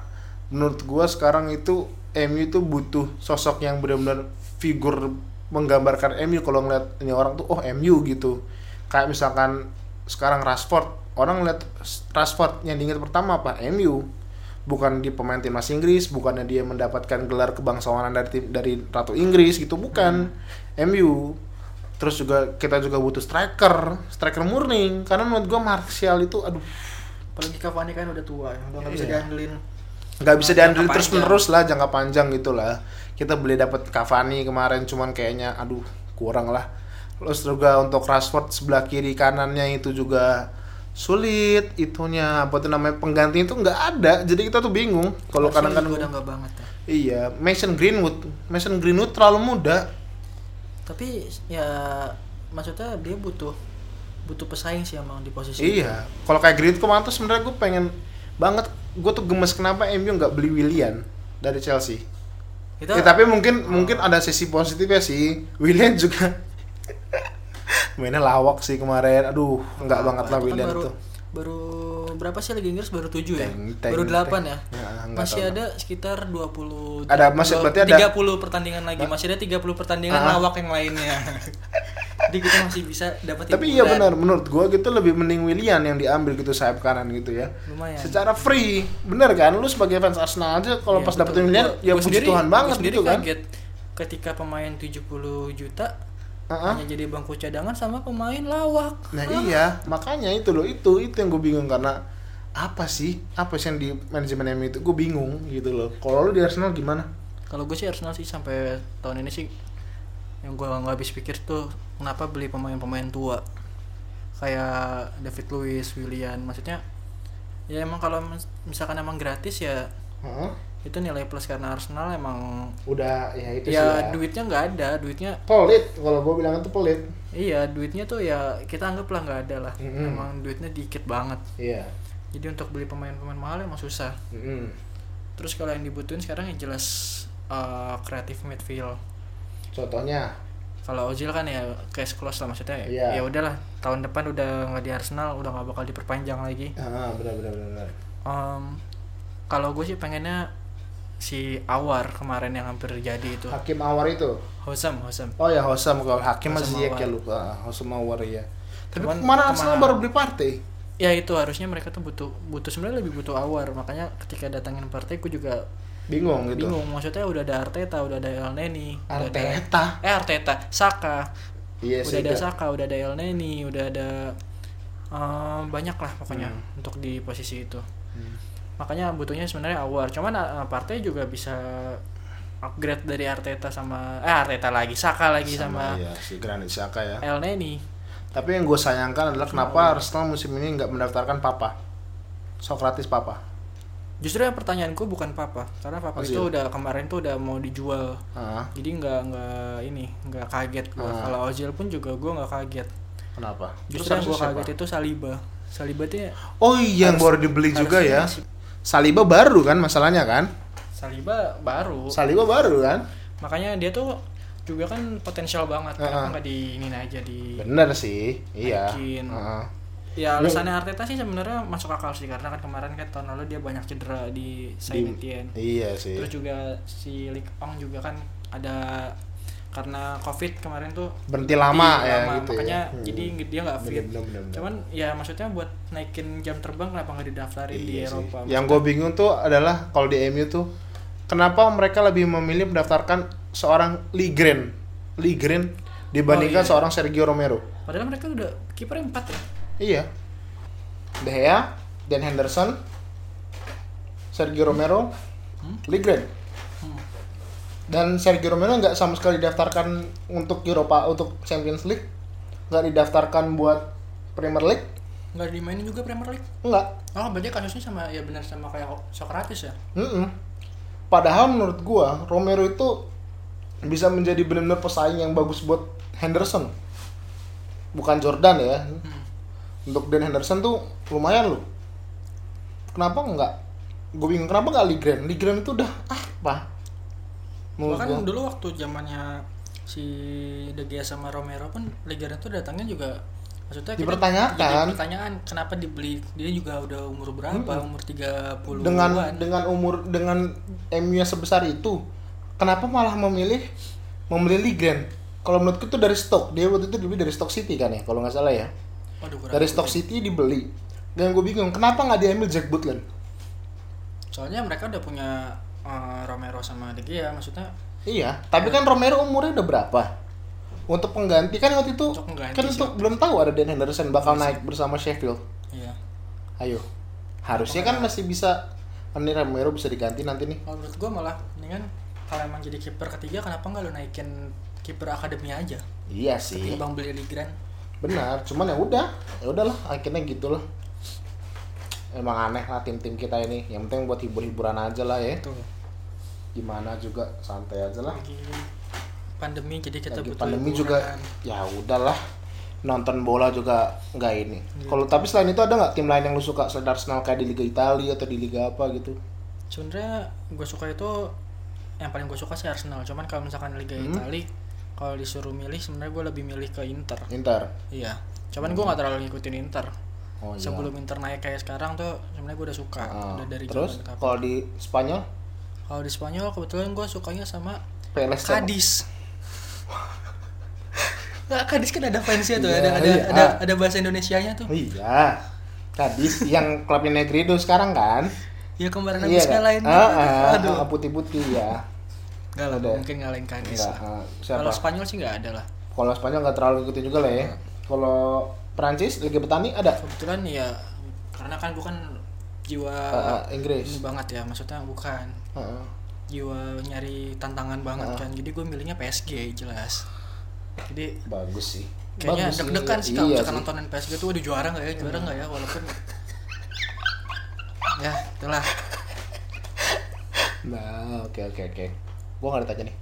menurut gue sekarang itu MU itu butuh sosok yang benar-benar figur menggambarkan MU kalau ngeliat ini orang tuh oh MU gitu. Kayak misalkan sekarang Rashford, orang ngeliat Rashford yang diingat pertama apa? MU. Bukan di pemain timnas Inggris, bukannya dia mendapatkan gelar kebangsawanan dari tim dari Ratu Inggris gitu, bukan. MU terus juga kita juga butuh striker striker murni karena menurut gua Martial itu aduh Apalagi Cavani kan udah tua, udah nggak bisa Iya. diandelin. nggak bisa diandelin panjang. terus menerus lah jangka panjang gitu lah kita beli dapat Cavani kemarin cuman kayaknya aduh kurang lah terus juga untuk Rashford sebelah kiri kanannya itu juga sulit itunya apa tuh namanya pengganti itu nggak ada jadi kita tuh bingung kalau kadang-kadang udah nggak banget ya. iya Mason Greenwood Mason Greenwood terlalu muda Tapi ya maksudnya dia butuh butuh pesaing sih emang di posisi. Iya, kalau kayak Greenwood kemarin tuh sebenarnya gue pengen banget, gue tuh gemes kenapa MU nggak beli Willian dari Chelsea. Itu Ya, tapi mungkin mungkin ada sisi positifnya sih. Willian juga mainnya lawak sih kemarin. Aduh, nggak apa, banget lah itu kan Willian baru, tuh. Baru berapa sih lagi Inggris baru 7 ya? Teng, teng, baru 8 teng. ya? Ya, masih ada sekitar 20 Ada- masih- dua- berarti ada- 30 pertandingan lagi. Masih ada 30 pertandingan Ah. lawak yang lainnya. Jadi kita masih bisa dapat Tapi iya benar, menurut gue gitu lebih mending Willian yang diambil gitu sayap kanan gitu ya. Lumayan. Secara free, bener kan? Lu sebagai fans Arsenal aja kalau Iya, pas dapetin Willian Gua- ya gua puji Tuhan gua banget gitu kan. kaget ketika pemain 70 juta Ah-ah. hanya jadi bangku cadangan sama pemain lawak. Nah Hah? iya, makanya itu loh, itu itu yang gue bingung karena apa sih, apa sih yang di manajemen MU itu gue bingung gitu loh. Kalau lu di Arsenal gimana? Kalau gue sih Arsenal sih sampai tahun ini sih yang gue nggak habis pikir tuh kenapa beli pemain-pemain tua kayak David Luiz, Willian, maksudnya ya emang kalau mis- misalkan emang gratis ya Heeh. Itu nilai plus karena Arsenal emang Udah ya itu sih ya ya. duitnya nggak ada, duitnya pelit kalau gue bilang itu pelit. iya duitnya tuh ya kita anggaplah nggak ada lah, Mm-mm. emang duitnya dikit banget. Iya. Jadi untuk beli pemain-pemain mahal emang susah. Mm-mm. Terus kalau yang dibutuhin sekarang yang jelas uh, creative midfield. Contohnya, kalau Ozil kan ya case close lah maksudnya ya Iya. ya udahlah tahun depan udah nggak di Arsenal udah nggak bakal diperpanjang lagi ah benar benar benar. Em, kalau gue sih pengennya si Awar kemarin yang hampir jadi itu Hakim Awar itu. Hosam Hosam Oh ya Hosam kalau Hakim Hosam masih ya kayak lupa. Hosam Awar ya. Tapi Cuman kemarin Arsenal baru beli partai. ya itu harusnya mereka tuh butuh butuh sebenarnya lebih butuh Awar makanya ketika datangin partai gue juga Bingung gitu. bingung maksudnya udah ada Arteta udah ada El Neni udah ada- Arteta. eh Arteta Saka Iya udah sih. ada. Saka udah ada El Neni udah ada em, banyak lah pokoknya Hmm. untuk di posisi itu Hmm. Makanya butuhnya sebenarnya Awar cuman uh, partai juga bisa upgrade dari Arteta sama eh Arteta lagi Saka lagi sama, iya, si Granit Xhaka ya. El Neni Tapi yang gue sayangkan adalah kenapa Arsenal musim ini nggak mendaftarkan Papa, Sokratis Papa. justru yang pertanyaanku bukan Papa karena Papa Ozil. itu udah kemarin tuh udah mau dijual Ah, jadi nggak nggak ini nggak kaget gua Ah. kalau Ozil pun juga gue nggak kaget kenapa? justru yang gue siapa? kaget itu Saliba Saliba tuh ya- Oh iya, yang baru dibeli juga ya. Saliba baru kan masalahnya kan? Saliba baru Saliba baru kan? makanya dia tuh juga kan potensial banget Ah, ah. kenapa nggak di ini aja di Bener sih, iya. Naikin. Ah. ya alasannya Arteta sih sebenarnya masuk akal sih karena kan kemarin kan tahun lalu dia banyak cedera di Saint Etienne Iya sih. terus juga si Lik Ong juga kan ada karena covid kemarin tuh Berhenti lama berhenti ya lama, gitu makanya ya. Hmm. jadi dia nggak fit Bener, bener, bener, bener. cuman ya maksudnya buat naikin jam terbang kenapa nggak didaftarin di Iya sih. Eropa Yang gue bingung tuh adalah kalau di MU tuh kenapa mereka lebih memilih mendaftarkan seorang Ligren, Ligren dibandingkan Oh, iya. seorang Sergio Romero. padahal mereka udah kipernya empat ya Iya. De Gea, Dan Henderson, Sergio Romero, Hmm? Ligren. Hmm. Dan Sergio Romero nggak sama sekali didaftarkan untuk Eropa untuk Champions League, nggak didaftarkan buat Premier League, nggak dimainin juga Premier League? Nggak. oh berarti kasusnya sama ya benar sama kayak Socrates ya? Mm-mm. padahal menurut gua Romero itu bisa menjadi benar-benar pesaing yang bagus buat Henderson. Bukan Jordan ya. Untuk Dan Henderson tuh lumayan loh. Kenapa enggak gue bingung kenapa nggak Ligren? Ligren itu udah apa bahkan gua. dulu waktu zamannya si De Gea sama Romero pun Liga itu datangnya juga maksudnya kita Dipertanyakan. jadi pertanyaan kenapa dibeli? Dia juga udah umur berapa? Umur 30 dengan an dengan umur dengan MU yang sebesar itu kenapa malah memilih membeli Ligren? Kalau menurutku itu dari stok. Dia waktu itu dibeli dari stok City kan ya kalau nggak salah ya. Waduh, kurang dari stok. City dibeli. Dan gue bingung kenapa nggak diambil Jack Butland soalnya mereka udah punya eh, Romero sama De Gea maksudnya? Iya tapi kan Romero umurnya udah berapa? Untuk pengganti kan waktu itu Untuk kan siapa? belum tahu ada Dan Henderson bakal naik bersama Sheffield. Iya. Ayo harusnya kan masih bisa ini Romero bisa diganti nanti nih. Kalau menurut gua malah mendingan kalau emang jadi kiper ketiga kenapa nggak lu naikin kiper akademi aja? Iya sih. Ketimbang beli Ligren benar cuman ya udah ya udahlah akhirnya gitu lah emang aneh lah tim-tim kita ini. Yang penting buat hibur-hiburan aja lah ya. Tuh gimana juga santai aja lah. Lagi pandemi jadi kita lagi butuh pandemi hiburan. juga ya udahlah. Nonton bola juga nggak ini. Iya. kalau tapi selain itu ada nggak tim lain yang lu suka? Selain Arsenal kayak di Liga Italia atau di Liga apa gitu? Sebenarnya gue suka itu yang paling gue suka sih Arsenal. Cuman kalau misalkan Liga Hmm. Italia kalau disuruh milih sebenarnya gue lebih milih ke Inter. Inter? Iya. Cuman gue nggak terlalu ngikutin Inter oh iya sebelum Inter naik kayak sekarang tuh sebenarnya gue udah suka Ah, udah dari terus kalau di Spanyol kalau di Spanyol kebetulan gue sukanya sama sama- Kadis Nggak, Kadis kan ada fansnya tuh, Iya, ada ada iya. ada ada bahasa Indonesianya tuh. iya Kadis yang klubnya Negrido sekarang kan Ya kemarin iya habis kan? ngalahin. ah, ah, Aduh. ah, putih-putih ya Enggak lah, nggak mungkin ngalahin Kadis. Enggak, siapa Kalau Spanyol sih nggak ada lah. Kalau Spanyol nggak terlalu ngikutin juga lah ya. Kalau Prancis Liga Petani ada Kebetulan ya karena kan bukan jiwa ah, ini Inggris. banget ya, maksudnya bukan Ah, ah. jiwa nyari tantangan banget Ah. kan. Jadi gue milihnya PSG jelas. Jadi bagus sih. kayaknya deg-degan sih kalau Iya misalkan nontonin PSG tuh udah juara nggak ya, juara nggak ya, walaupun ya itulah Nah, oke oke oke. Gua nggak ditanya nih.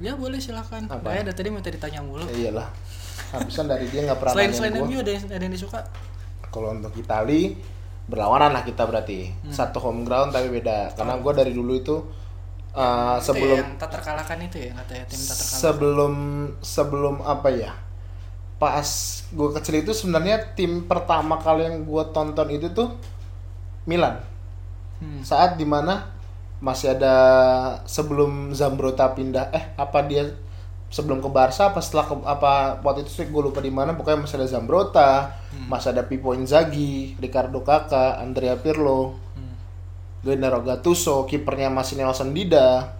Ya boleh silakan. Apa? Saya dari tadi minta ditanya mulu. Iyalah. Habisan dari dia nggak pernah Selain selain. MU ada yang, ada yang disuka? Kalau untuk Itali berlawanan lah kita berarti. Hmm. Satu home ground tapi beda. Karena gua dari dulu itu uh, Itu sebelum ya, yang tak terkalahkan itu ya katanya tim tak terkalahkan. sebelum sebelum apa ya pas gue kecil itu sebenarnya tim pertama kali yang gue tonton itu tuh Milan Hmm. saat di mana masih ada sebelum Zambrota pindah eh apa dia sebelum ke Barca apa setelah ke, apa waktu itu sih gue lupa di mana pokoknya masih ada Zambrota masih ada Pippo Inzaghi Ricardo Kakak Andrea Pirlo Hmm. Gennaro Gattuso kipernya masih Nelson Dida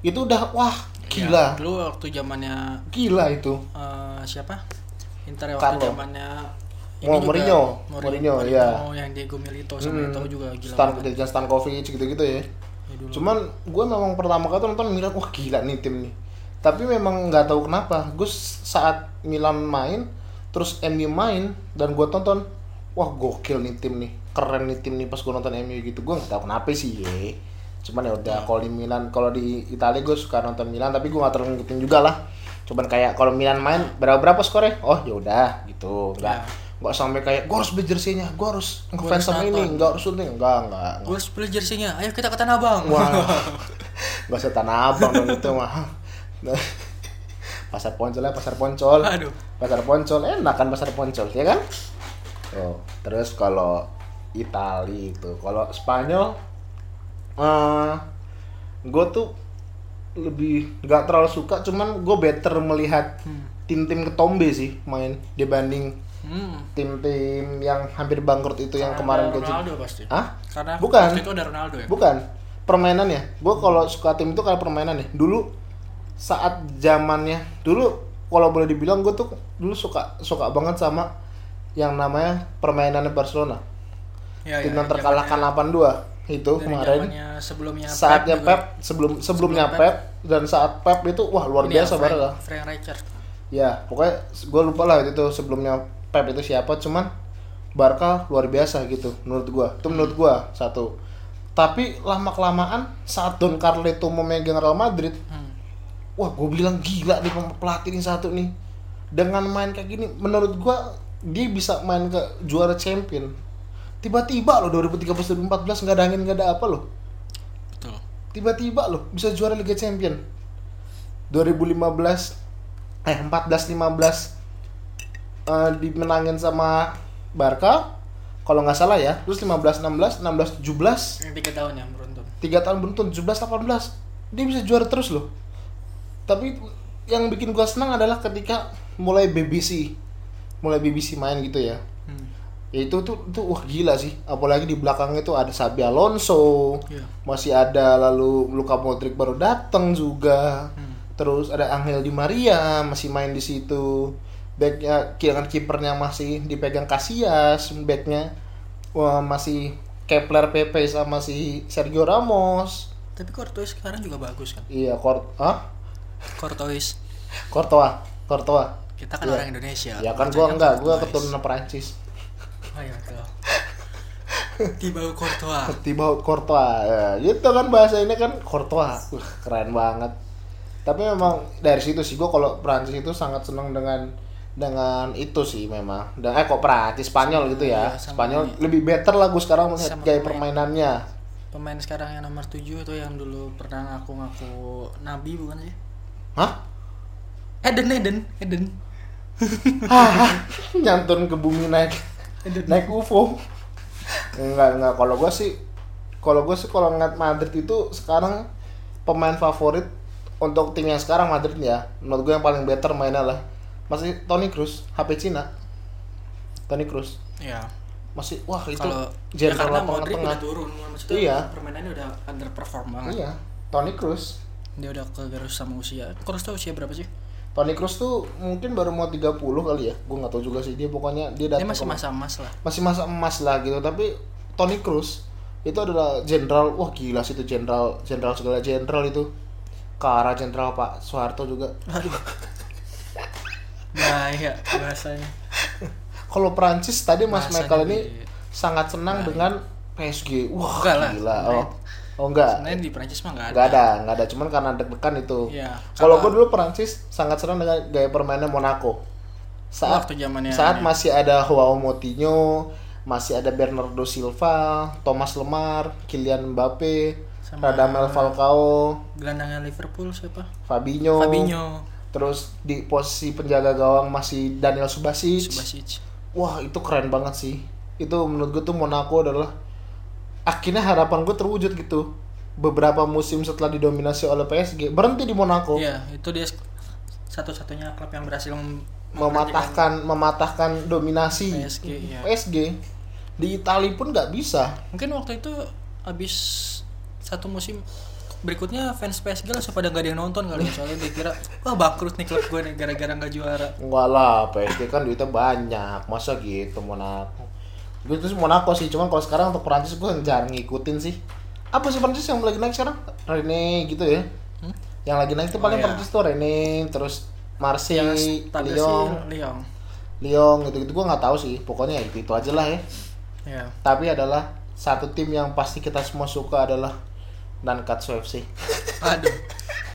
itu udah wah Ya, gila dulu waktu zamannya gila itu eh, siapa? Inter ya waktu Carlo. zamannya Oh, Mourinho. Mourinho, iya. yang Diego Milito sama Hmm. itu juga gila Stan banget. Dejan Stankovic gitu-gitu ya Ya, dulu. cuman gue memang pertama kali tuh nonton Milan wah gila nih tim nih tapi memang nggak tahu kenapa. Gue saat Milan main terus MU main dan gue tonton wah gokil nih tim nih. Keren nih tim nih pas gue nonton MU gitu. Gue nggak tahu kenapa sih ye. Cuman ya udah kalau di Milan kalau di Italia gue suka nonton Milan tapi gue nggak terlalu ngikutin juga lah. Cuman kayak kalau Milan main berapa berapa skornya? Oh ya udah gitu. Nggak Ya. nggak sampai kayak gue harus beli jersey-nya gue harus ngefans sama ini. nggak harus ini. Enggak enggak Gue harus beli jersinya. Ayo kita ke Tanah Abang. Wah, gak usah tanah abang dong itu mah. pasar poncol ya pasar poncol. Aduh. Pasar poncol enak kan pasar poncol ya kan? Oh, terus kalau Itali itu, kalau Spanyol, eh gue tuh lebih nggak terlalu suka, cuman gue better melihat Hmm. tim-tim ketombe sih main dibanding Hmm. tim-tim yang hampir bangkrut itu yang Karena kemarin ada kecil. Ronaldo pasti. Hah? Karena Bukan. itu ada Ronaldo ya. Bukan permainannya. Gue kalau suka tim itu kayak permainan ya. Dulu saat zamannya, dulu kalau boleh dibilang gue tuh dulu suka suka banget sama yang namanya permainannya Barcelona. Ya, tim ya, yang terkalahkan 8-2 itu Dari kemarin. sebelumnya Saatnya juga. Pep, sebelum sebelumnya Sebelum Pep, dan saat Pep itu wah luar Ini biasa banget lah. Frank Rijkaard. Ya, pokoknya gue lupa lah itu sebelumnya Pep itu siapa, cuman Barca luar biasa gitu menurut gua. Itu menurut gua satu. Tapi lama kelamaan saat Don Carleto memegang Real Madrid, Hmm. Wah gue bilang gila nih pelatih ini satu nih. Dengan main kayak gini, menurut gue dia bisa main ke juara champion. Tiba-tiba loh 2013-2014 nggak ada angin nggak ada apa loh. Betul. Tiba-tiba loh bisa juara Liga Champion. 2015 eh 14 15 eh, dimenangin sama Barca kalau nggak salah ya. Terus 15 16 16 17 Yang tiga tahun ya beruntun. tiga tahun beruntun 17 18 dia bisa juara terus loh tapi yang bikin gua senang adalah ketika mulai BBC mulai BBC main gitu ya Hmm. ya itu tuh tuh wah gila sih apalagi di belakangnya tuh ada Xabi Alonso Iya. masih ada lalu Luka Modric baru datang juga Hmm. terus ada Angel Di Maria masih main di situ backnya kira kipernya masih dipegang Casillas backnya wah, masih Kepler Pepe sama si Sergio Ramos Tapi Courtois sekarang juga bagus kan. iya Kort ah Courtois. Courtois Courtois Kita kan Iya. orang Indonesia. ya kan gua enggak gua Courtois. keturunan Perancis Oh iya betul. Tiba Courtois. tiba Courtois ya, gitu kan bahasa ini kan Courtois Wah, keren banget tapi memang dari situ sih gua kalau Perancis itu sangat senang dengan dengan itu sih memang dan eh kok Perancis Spanyol gitu ya Iya, sama Spanyol ini. lebih better lah gue sekarang melihat Sama gaya pemain. permainannya Pemain sekarang yang nomor 7 itu yang dulu pernah ngaku-ngaku nabi bukan sih? Hah? Eden Eden Eden. Hah, nyantun ke bumi naik Eden. naik UFO. Enggak enggak. Kalau gue sih kalau gue sih kalau ngeliat Madrid itu sekarang pemain favorit untuk tim yang sekarang Madrid ya. Menurut gue yang paling better mainnya lah. Masih Toni Kroos HP Cina. Toni Kroos. Ya. masih wah itu Kalau ya general karena lapangan tengah udah turun, maksudnya Iya. permainannya udah underperform banget. iya. Toni Kroos Dia udah kegerus sama usia. Kroos tuh usia berapa sih? Toni Kroos tuh mungkin baru mau 30 kali ya gue nggak tahu juga sih dia pokoknya dia Dia datang masih ke- masa emas lah. masih masa emas lah gitu tapi Toni Kroos itu adalah jenderal wah gila sih itu jenderal jenderal segala jenderal itu ke arah jenderal Pak Soeharto juga Aduh. Bahaya bahasanya. kalau Prancis tadi Mas Michael ini sangat senang dengan PSG wah Enggak gila oh oh enggak Sebenarnya di Prancis mah nggak ada. enggak ada enggak ada cuman karena deg-degan itu Iya. kalau gue dulu Prancis sangat senang dengan gaya permainan Monaco saat Waktu zamannya saat ini. masih ada Joao Moutinho masih ada Bernardo Silva Thomas Lemar Kylian Mbappe Sama- Radamel Falcao gelandangnya Liverpool siapa? Fabinho, Fabinho, terus di posisi penjaga gawang masih Daniel Subasic Subasic. wah itu keren banget sih itu menurut gue tuh Monaco adalah akhirnya harapan gue terwujud gitu. Beberapa musim setelah didominasi oleh PSG berhenti di Monaco. Iya, itu dia satu-satunya klub yang berhasil mem- mematahkan mematahkan dominasi PSG, iya. PSG di Italia pun nggak bisa. Mungkin waktu itu habis satu musim berikutnya fans PSG langsung pada nggak ada yang nonton kali ya. soalnya dia kira wah bangkrut nih klub gue nih gara-gara nggak juara. Enggak lah PSG kan duitnya banyak. Masa gitu Monaco gitu sih Monaco sih cuman kalau sekarang untuk Perancis gue jarang ngikutin sih. Apa sih Perancis yang lagi naik sekarang? Rene gitu ya. Hmm? yang lagi naik itu Oh, paling iya. Perancis tuh Rene terus Marseille Lyon. Lyon. Lyon gitu gitu gue nggak tahu sih. Pokoknya itu itu aja lah ya. Ya tapi adalah satu tim yang pasti kita semua suka adalah Nankatsu FC aduh